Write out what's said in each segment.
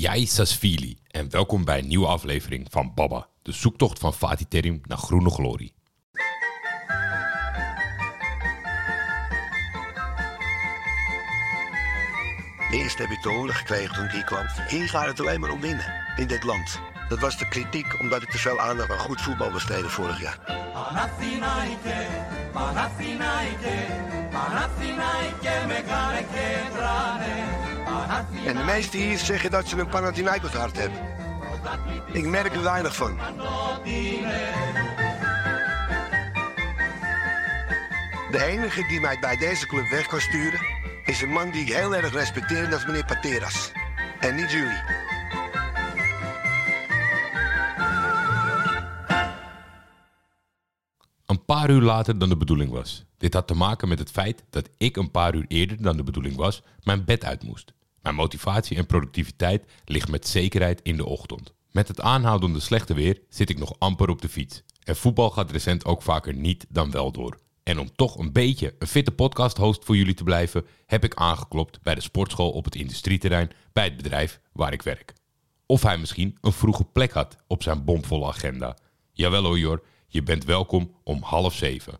Jij Sasvili en welkom bij een nieuwe aflevering van Baba, de zoektocht van Fatih Terim naar groene glorie. Eerst heb ik te horen gekregen toen ik hier kwam. Hier gaat het alleen maar om winnen in dit land. Dat was de kritiek omdat ik te veel aandacht aan goed voetbal besteedde vorig jaar. En de meesten hier zeggen dat ze een Panathinaikos hart hebben. Ik merk er weinig van. De enige die mij bij deze club weg kan sturen... is een man die ik heel erg respecteer, dat is meneer Pateras. En niet jullie. Een paar uur later dan de bedoeling was. Dit had te maken met het feit dat ik een paar uur eerder dan de bedoeling was... mijn bed uit moest. Mijn motivatie en productiviteit ligt met zekerheid in de ochtend. Met het aanhoudende slechte weer zit ik nog amper op de fiets. En voetbal gaat recent ook vaker niet dan wel door. En om toch een beetje een fitte podcast-host voor jullie te blijven, heb ik aangeklopt bij de sportschool op het industrieterrein bij het bedrijf waar ik werk. Of hij misschien een vroege plek had op zijn bomvolle agenda. Jawel hoor je bent welkom om half zeven.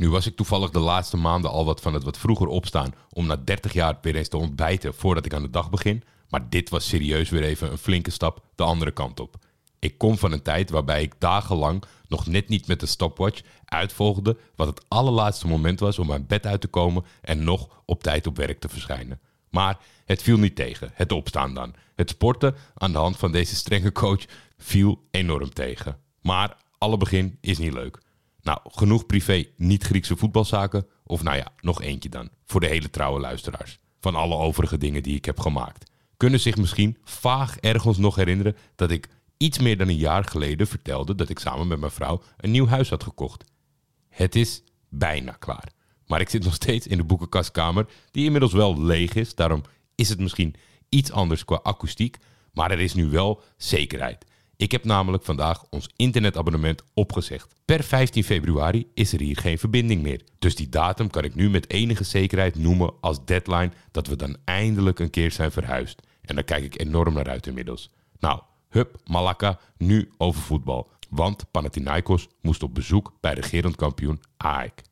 Nu was ik toevallig de laatste maanden al wat van het wat vroeger opstaan om na 30 jaar weer eens te ontbijten voordat ik aan de dag begin. Maar dit was serieus weer even een flinke stap de andere kant op. Ik kom van een tijd waarbij ik dagenlang nog net niet met de stopwatch uitvolgde wat het allerlaatste moment was om mijn bed uit te komen en nog op tijd op werk te verschijnen. Maar het viel niet tegen, het opstaan dan. Het sporten aan de hand van deze strenge coach viel enorm tegen. Maar alle begin is niet leuk. Nou, genoeg privé niet-Griekse voetbalzaken. Of nou ja, nog eentje dan. Voor de hele trouwe luisteraars. Van alle overige dingen die ik heb gemaakt. Kunnen zich misschien vaag ergens nog herinneren dat ik iets meer dan een jaar geleden vertelde dat ik samen met mijn vrouw een nieuw huis had gekocht. Het is bijna klaar. Maar ik zit nog steeds in de boekenkastkamer, die inmiddels wel leeg is. Daarom is het misschien iets anders qua akoestiek. Maar er is nu wel zekerheid. Ik heb namelijk vandaag ons internetabonnement opgezegd. Per 15 februari is er hier geen verbinding meer. Dus die datum kan ik nu met enige zekerheid noemen als deadline dat we dan eindelijk een keer zijn verhuisd. En daar kijk ik enorm naar uit inmiddels. Nou, hup, Malakka, nu over voetbal. Want Panathinaikos moest op bezoek bij regerend kampioen AEK.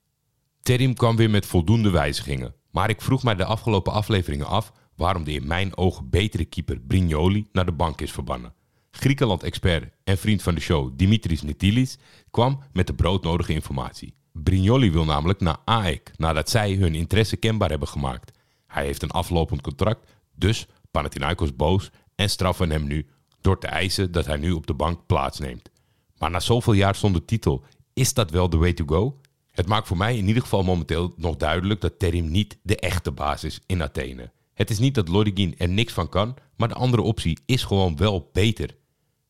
Terim kwam weer met voldoende wijzigingen. Maar ik vroeg mij de afgelopen afleveringen af waarom de in mijn ogen betere keeper Brignoli naar de bank is verbannen. Griekenland-expert en vriend van de show Dimitris Nitilis kwam met de broodnodige informatie. Brignoli wil namelijk naar AEK nadat zij hun interesse kenbaar hebben gemaakt. Hij heeft een aflopend contract, dus Panathinaikos boos en straffen hem nu door te eisen dat hij nu op de bank plaatsneemt. Maar na zoveel jaar zonder titel, is dat wel de way to go? Het maakt voor mij in ieder geval momenteel nog duidelijk dat Terim niet de echte baas is in Athene. Het is niet dat Lorigin er niks van kan, maar de andere optie is gewoon wel beter.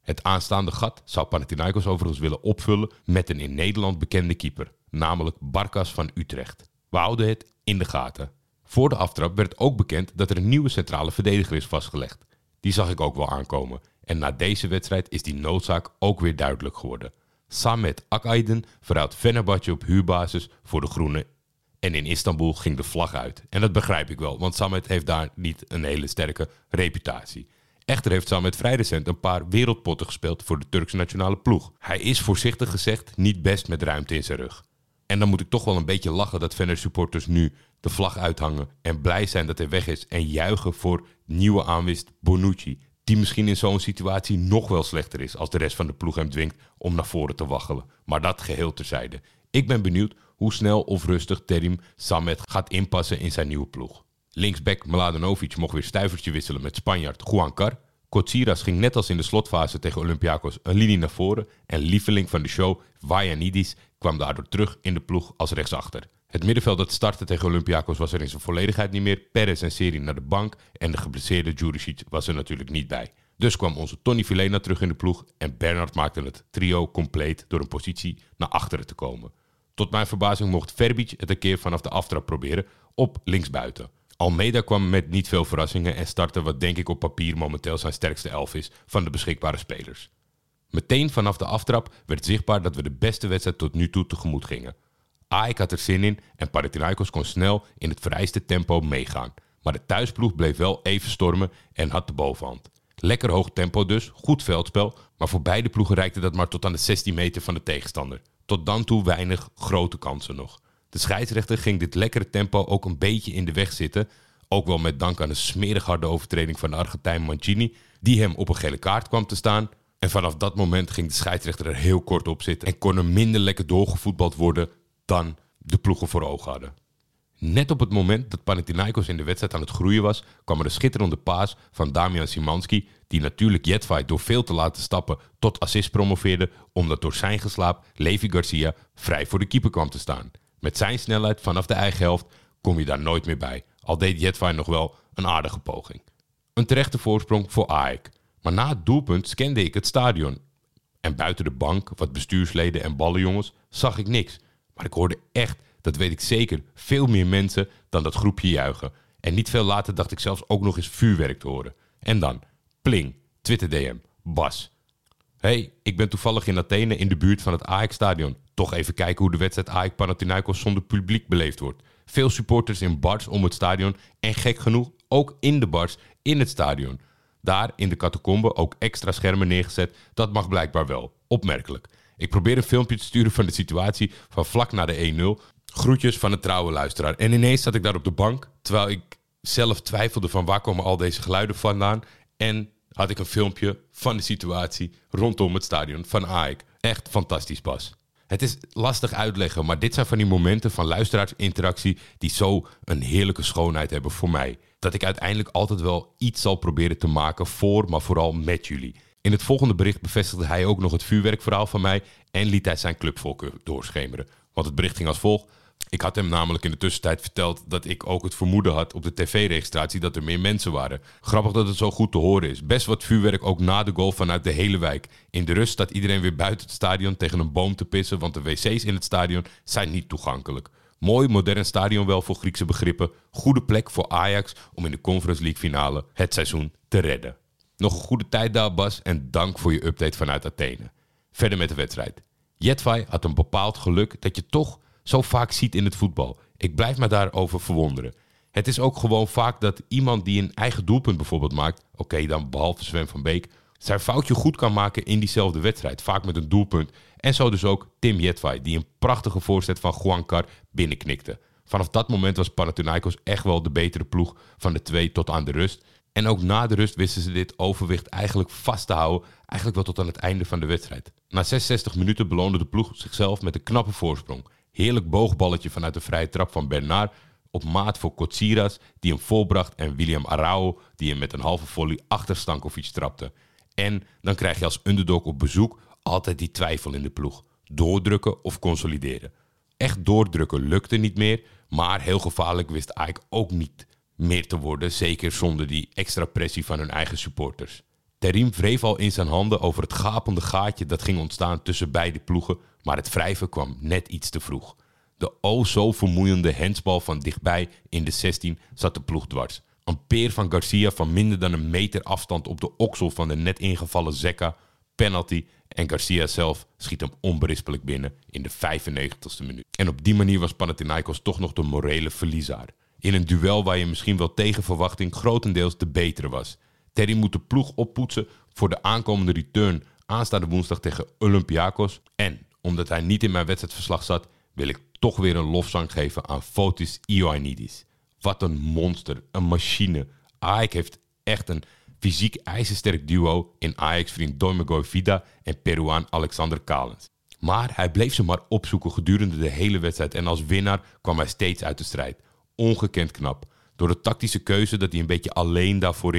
Het aanstaande gat zou Panathinaikos overigens willen opvullen met een in Nederland bekende keeper, namelijk Barkas van Utrecht. We houden het in de gaten. Voor de aftrap werd ook bekend dat er een nieuwe centrale verdediger is vastgelegd. Die zag ik ook wel aankomen. En na deze wedstrijd is die noodzaak ook weer duidelijk geworden. Samet Akaydın verhoudt Fenerbahce op huurbasis voor de Groene. En in Istanbul ging de vlag uit. En dat begrijp ik wel, want Samet heeft daar niet een hele sterke reputatie. Echter heeft Samet recent een paar wereldpotten gespeeld voor de Turkse nationale ploeg. Hij is voorzichtig gezegd niet best met ruimte in zijn rug. En dan moet ik toch wel een beetje lachen dat Fener supporters nu de vlag uithangen en blij zijn dat hij weg is en juichen voor nieuwe aanwist Bonucci, die misschien in zo'n situatie nog wel slechter is als de rest van de ploeg hem dwingt om naar voren te waggelen. Maar dat geheel terzijde. Ik ben benieuwd hoe snel of rustig Terim Samet gaat inpassen in zijn nieuwe ploeg. Linksback Mladenovic mocht weer stuivertje wisselen met Spanjaard Juan Car. Kotsiras ging net als in de slotfase tegen Olympiakos een linie naar voren en lieveling van de show Vajanidis kwam daardoor terug in de ploeg als rechtsachter. Het middenveld dat startte tegen Olympiakos was er in zijn volledigheid niet meer. Perez en Seri naar de bank en de geblesseerde Juricic was er natuurlijk niet bij. Dus kwam onze Tony Filena terug in de ploeg en Bernard maakte het trio compleet door een positie naar achteren te komen. Tot mijn verbazing mocht Verbic het een keer vanaf de aftrap proberen op linksbuiten. Almeida kwam met niet veel verrassingen en startte wat denk ik op papier momenteel zijn sterkste elf is van de beschikbare spelers. Meteen vanaf de aftrap werd zichtbaar dat we de beste wedstrijd tot nu toe tegemoet gingen. AEK had er zin in en Panathinaikos kon snel in het vereiste tempo meegaan. Maar de thuisploeg bleef wel even stormen en had de bovenhand. Lekker hoog tempo dus, goed veldspel, maar voor beide ploegen reikte dat maar tot aan de 16 meter van de tegenstander. Tot dan toe weinig grote kansen nog. De scheidsrechter ging dit lekkere tempo ook een beetje in de weg zitten. Ook wel met dank aan een smerig harde overtreding van de Argentijn Mancini, die hem op een gele kaart kwam te staan. En vanaf dat moment ging de scheidsrechter er heel kort op zitten en kon er minder lekker doorgevoetbald worden dan de ploegen voor ogen hadden. Net op het moment dat Panathinaikos in de wedstrijd aan het groeien was, kwam er een schitterende paas van Damian Simanski, die natuurlijk Jetfai door veel te laten stappen tot assist promoveerde, omdat door zijn geslaap Levi Garcia vrij voor de keeper kwam te staan. Met zijn snelheid vanaf de eigen helft kom je daar nooit meer bij, al deed Jetfai nog wel een aardige poging. Een terechte voorsprong voor AEK. Maar na het doelpunt scande ik het stadion. En buiten de bank, wat bestuursleden en ballenjongens, zag ik niks. Maar ik hoorde echt dat weet ik zeker, veel meer mensen dan dat groepje juichen. En niet veel later dacht ik zelfs ook nog eens vuurwerk te horen. En dan, pling, Twitter DM, Bas. Hey, ik ben toevallig in Athene in de buurt van het Ajax-stadion. Toch even kijken hoe de wedstrijd Ajax Panathinaikos zonder publiek beleefd wordt. Veel supporters in bars om het stadion en gek genoeg ook in de bars in het stadion. Daar in de catacombe ook extra schermen neergezet, dat mag blijkbaar wel. Opmerkelijk. Ik probeer een filmpje te sturen van de situatie van vlak na de 1-0, Groetjes van een trouwe luisteraar. En ineens zat ik daar op de bank, terwijl ik zelf twijfelde van waar komen al deze geluiden vandaan. En had ik een filmpje van de situatie rondom het stadion van AEK. Echt fantastisch pas. Het is lastig uitleggen, maar dit zijn van die momenten van luisteraarsinteractie die zo een heerlijke schoonheid hebben voor mij. Dat ik uiteindelijk altijd wel iets zal proberen te maken voor, maar vooral met jullie. In het volgende bericht bevestigde hij ook nog het vuurwerkverhaal van mij en liet hij zijn clubvolk doorschemeren. Want het bericht ging als volgt. Ik had hem namelijk in de tussentijd verteld dat ik ook het vermoeden had op de tv-registratie dat er meer mensen waren. Grappig dat het zo goed te horen is. Best wat vuurwerk ook na de goal vanuit de hele wijk. In de rust staat iedereen weer buiten het stadion tegen een boom te pissen, want de wc's in het stadion zijn niet toegankelijk. Mooi modern stadion wel voor Griekse begrippen. Goede plek voor Ajax om in de Conference League finale het seizoen te redden. Nog een goede tijd daar Bas en dank voor je update vanuit Athene. Verder met de wedstrijd. Jetfai had een bepaald geluk dat je toch zo vaak ziet in het voetbal. Ik blijf me daarover verwonderen. Het is ook gewoon vaak dat iemand die een eigen doelpunt bijvoorbeeld maakt, oké dan behalve Sven van Beek, zijn foutje goed kan maken in diezelfde wedstrijd, vaak met een doelpunt. En zo dus ook Tim Jetwai, die een prachtige voorzet van Juan Car binnenknikte. Vanaf dat moment was Panathinaikos echt wel de betere ploeg van de twee tot aan de rust. En ook na de rust wisten ze dit overwicht eigenlijk vast te houden, eigenlijk wel tot aan het einde van de wedstrijd. Na 66 minuten beloonde de ploeg zichzelf met een knappe voorsprong. Heerlijk boogballetje vanuit de vrije trap van Bernard. Op maat voor Kotsiras, die hem volbracht. En William Arao, die hem met een halve volley achter Stankovic trapte. En dan krijg je als underdog op bezoek altijd die twijfel in de ploeg. Doordrukken of consolideren. Echt doordrukken lukte niet meer. Maar heel gevaarlijk wist Ike ook niet meer te worden. Zeker zonder die extra pressie van hun eigen supporters. Terim wreef al in zijn handen over het gapende gaatje dat ging ontstaan tussen beide ploegen, maar het wrijven kwam net iets te vroeg. De o zo vermoeiende hensbal van dichtbij in de 16 zat de ploeg dwars. Een peer van Garcia van minder dan een meter afstand op de oksel van de net ingevallen Zekka. Penalty en Garcia zelf schiet hem onberispelijk binnen in de 95ste minuut. En op die manier was Panathinaikos toch nog de morele verliezaar. In een duel waar je misschien wel tegen verwachting grotendeels de betere was. Terry moet de ploeg oppoetsen voor de aankomende return aanstaande woensdag tegen Olympiakos. En omdat hij niet in mijn wedstrijdverslag zat, wil ik toch weer een lofzang geven aan Fotis Ioannidis. Wat een monster, een machine. Ajax heeft echt een fysiek ijzersterk duo in Ajax-vriend Doimego Vida en Peruaan Alexander Kalens. Maar hij bleef ze maar opzoeken gedurende de hele wedstrijd en als winnaar kwam hij steeds uit de strijd. Ongekend knap. Door de tactische keuze dat hij een beetje alleen daarvoor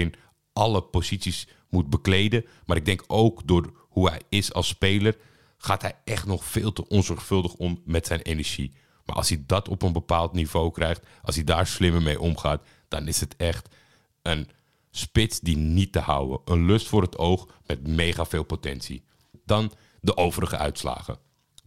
alle posities moet bekleden. Maar ik denk ook door hoe hij is als speler, gaat hij echt nog veel te onzorgvuldig om met zijn energie. Maar als hij dat op een bepaald niveau krijgt, als hij daar slimmer mee omgaat, dan is het echt een spits die niet te houden. Een lust voor het oog met mega veel potentie. Dan de overige uitslagen.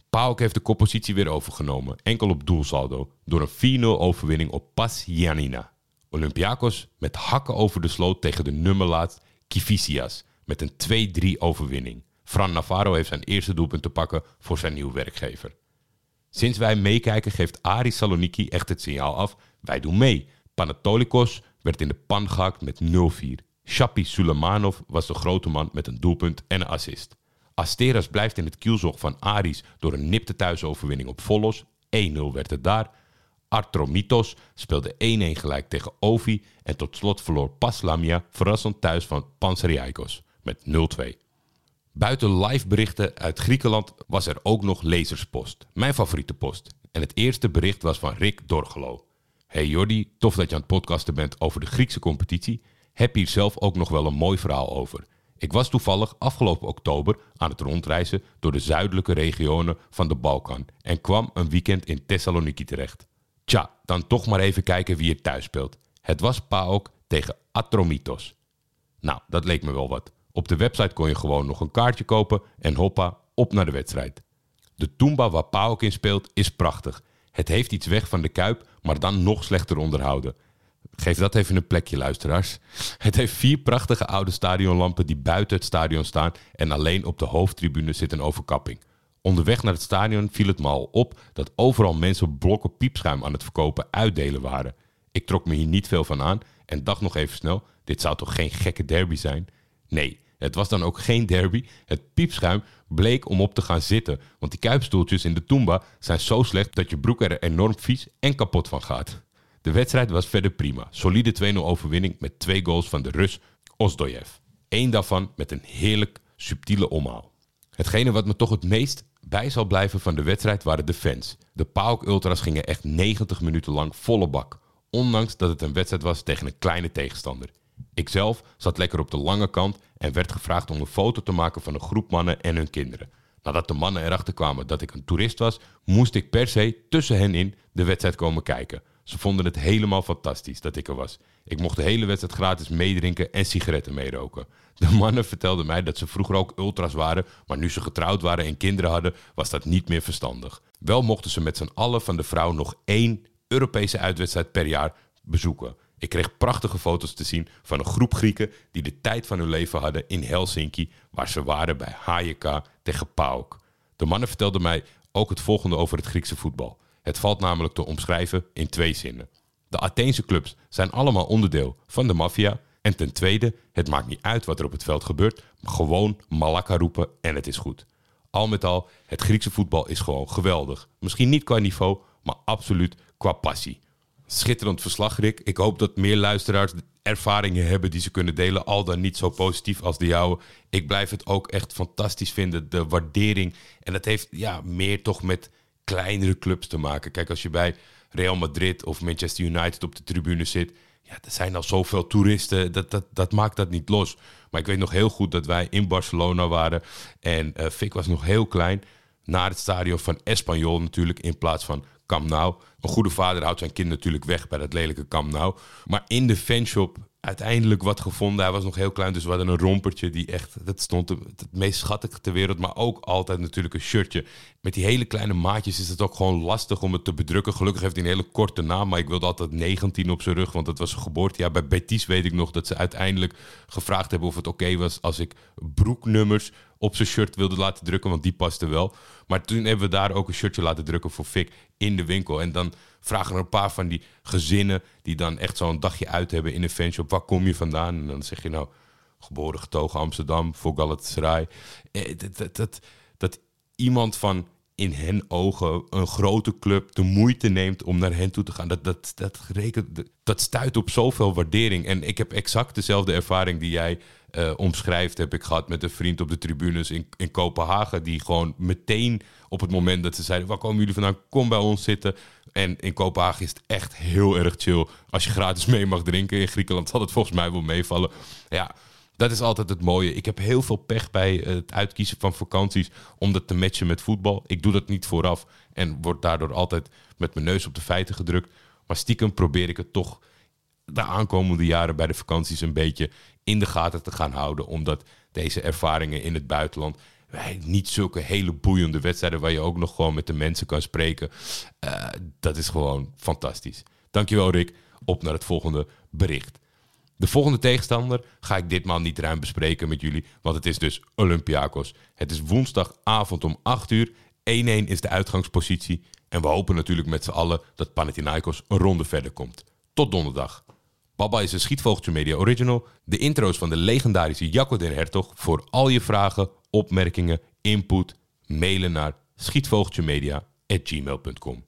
Pauk heeft de koppositie weer overgenomen, enkel op doelsaldo, door een 4-0 overwinning op Pas Janina. Olympiakos met hakken over de sloot tegen de nummerlaat Kifisias met een 2-3 overwinning. Fran Navarro heeft zijn eerste doelpunt te pakken voor zijn nieuwe werkgever. Sinds wij meekijken geeft Aris Saloniki echt het signaal af, wij doen mee. Panatolikos werd in de pan gehakt met 0-4. Shapi Sulemanov was de grote man met een doelpunt en een assist. Asteras blijft in het kielzog van Aris door een nipte thuisoverwinning op Volos. 1-0 werd het daar. Artromitos speelde 1-1 gelijk tegen Ovi. En tot slot verloor Paslamia verrassend thuis van Panseriaikos met 0-2. Buiten live berichten uit Griekenland was er ook nog lezerspost. Mijn favoriete post. En het eerste bericht was van Rick Dorgelo. Hey Jordi, tof dat je aan het podcasten bent over de Griekse competitie. Heb hier zelf ook nog wel een mooi verhaal over. Ik was toevallig afgelopen oktober aan het rondreizen door de zuidelijke regionen van de Balkan en kwam een weekend in Thessaloniki terecht. Tja, dan toch maar even kijken wie er thuis speelt. Het was PAOK tegen Atromitos. Nou, dat leek me wel wat. Op de website kon je gewoon nog een kaartje kopen en hoppa, op naar de wedstrijd. De Toomba waar PAOK in speelt is prachtig. Het heeft iets weg van de Kuip, maar dan nog slechter onderhouden. Geef dat even een plekje, luisteraars. Het heeft vier prachtige oude stadionlampen die buiten het stadion staan en alleen op de hoofdtribune zit een overkapping. Onderweg naar het stadion viel het me al op dat overal mensen blokken piepschuim aan het verkopen uitdelen waren. Ik trok me hier niet veel van aan en dacht nog even snel: dit zou toch geen gekke derby zijn? Nee, het was dan ook geen derby. Het piepschuim bleek om op te gaan zitten, want die kuipstoeltjes in de Toomba zijn zo slecht dat je broek er enorm vies en kapot van gaat. De wedstrijd was verder prima. Solide 2-0 overwinning met twee goals van de Rus Osdoyev. Eén daarvan met een heerlijk subtiele omhaal. Hetgene wat me toch het meest bij zal blijven van de wedstrijd waren de fans. De PAOK Ultras gingen echt 90 minuten lang volle bak. Ondanks dat het een wedstrijd was tegen een kleine tegenstander. Ikzelf zat lekker op de lange kant en werd gevraagd om een foto te maken van een groep mannen en hun kinderen. Nadat de mannen erachter kwamen dat ik een toerist was, moest ik per se tussen hen in de wedstrijd komen kijken. Ze vonden het helemaal fantastisch dat ik er was. Ik mocht de hele wedstrijd gratis meedrinken en sigaretten meeroken. De mannen vertelden mij dat ze vroeger ook ultras waren, maar nu ze getrouwd waren en kinderen hadden, was dat niet meer verstandig. Wel mochten ze met z'n allen van de vrouw nog één Europese uitwedstrijd per jaar bezoeken. Ik kreeg prachtige foto's te zien van een groep Grieken die de tijd van hun leven hadden in Helsinki, waar ze waren bij HJK tegen PAOK. De mannen vertelden mij ook het volgende over het Griekse voetbal. Het valt namelijk te omschrijven in twee zinnen. De Atheense clubs zijn allemaal onderdeel van de maffia. En ten tweede, het maakt niet uit wat er op het veld gebeurt, gewoon malakka roepen en het is goed. Al met al, het Griekse voetbal is gewoon geweldig. Misschien niet qua niveau, maar absoluut qua passie. Schitterend verslag, Rick. Ik hoop dat meer luisteraars ervaringen hebben die ze kunnen delen, al dan niet zo positief als de jouwe. Ik blijf het ook echt fantastisch vinden, de waardering. En dat heeft ja, meer toch met kleinere clubs te maken. Kijk, als je bij Real Madrid of Manchester United op de tribune zit, ja, er zijn al zoveel toeristen, dat, dat, dat maakt dat niet los. Maar ik weet nog heel goed dat wij in Barcelona waren en uh, Fik was nog heel klein. Naar het stadion van Espanyol natuurlijk, in plaats van Camp Nou. Een goede vader houdt zijn kind natuurlijk weg bij dat lelijke Camp Nou. Maar in de fanshop uiteindelijk wat gevonden. Hij was nog heel klein, dus we hadden een rompertje die echt, dat stond het, meest schattige ter wereld. Maar ook altijd natuurlijk een shirtje. Met die hele kleine maatjes is het ook gewoon lastig om het te bedrukken. Gelukkig heeft hij een hele korte naam, maar ik wilde altijd 19 op zijn rug, want dat was zijn geboortejaar. Bij Betis weet ik nog dat ze uiteindelijk gevraagd hebben of het oké was als ik broeknummers op zijn shirt wilde laten drukken, want die paste wel. Maar toen hebben we daar ook een shirtje laten drukken voor Fik in de winkel. En dan vragen er een paar van die gezinnen die dan echt zo'n dagje uit hebben in een fanshop. Waar kom je vandaan? En dan zeg je nou, geboren getogen Amsterdam, voor Galatasaray. Eh, dat, dat, dat, dat iemand van in hen ogen een grote club de moeite neemt om naar hen toe te gaan. Dat, dat, dat, rekent, dat stuit op zoveel waardering. En ik heb exact dezelfde ervaring die jij uh, omschrijft, heb ik gehad met een vriend op de tribunes in, in Kopenhagen. Die gewoon meteen op het moment dat ze zeiden: Waar komen jullie vandaan? Kom bij ons zitten. En in Kopenhagen is het echt heel erg chill. Als je gratis mee mag drinken. In Griekenland zal het volgens mij wel meevallen. Ja, dat is altijd het mooie. Ik heb heel veel pech bij het uitkiezen van vakanties om dat te matchen met voetbal. Ik doe dat niet vooraf en word daardoor altijd met mijn neus op de feiten gedrukt. Maar stiekem probeer ik het toch de aankomende jaren bij de vakanties een beetje in de gaten te gaan houden. Omdat deze ervaringen in het buitenland niet zulke hele boeiende wedstrijden waar je ook nog gewoon met de mensen kan spreken. Uh, dat is gewoon fantastisch. Dankjewel Rick. Op naar het volgende bericht. De volgende tegenstander ga ik ditmaal niet ruim bespreken met jullie, want het is dus Olympiakos. Het is woensdagavond om 8 uur. 1-1 is de uitgangspositie. En we hopen natuurlijk met z'n allen dat Panathinaikos een ronde verder komt. Tot donderdag. Baba is een Schietvogeltje Media original. De intro's van de legendarische Jacco den Hertog. Voor al je vragen, opmerkingen, input, mailen naar schietvogeltjemedia.gmail.com.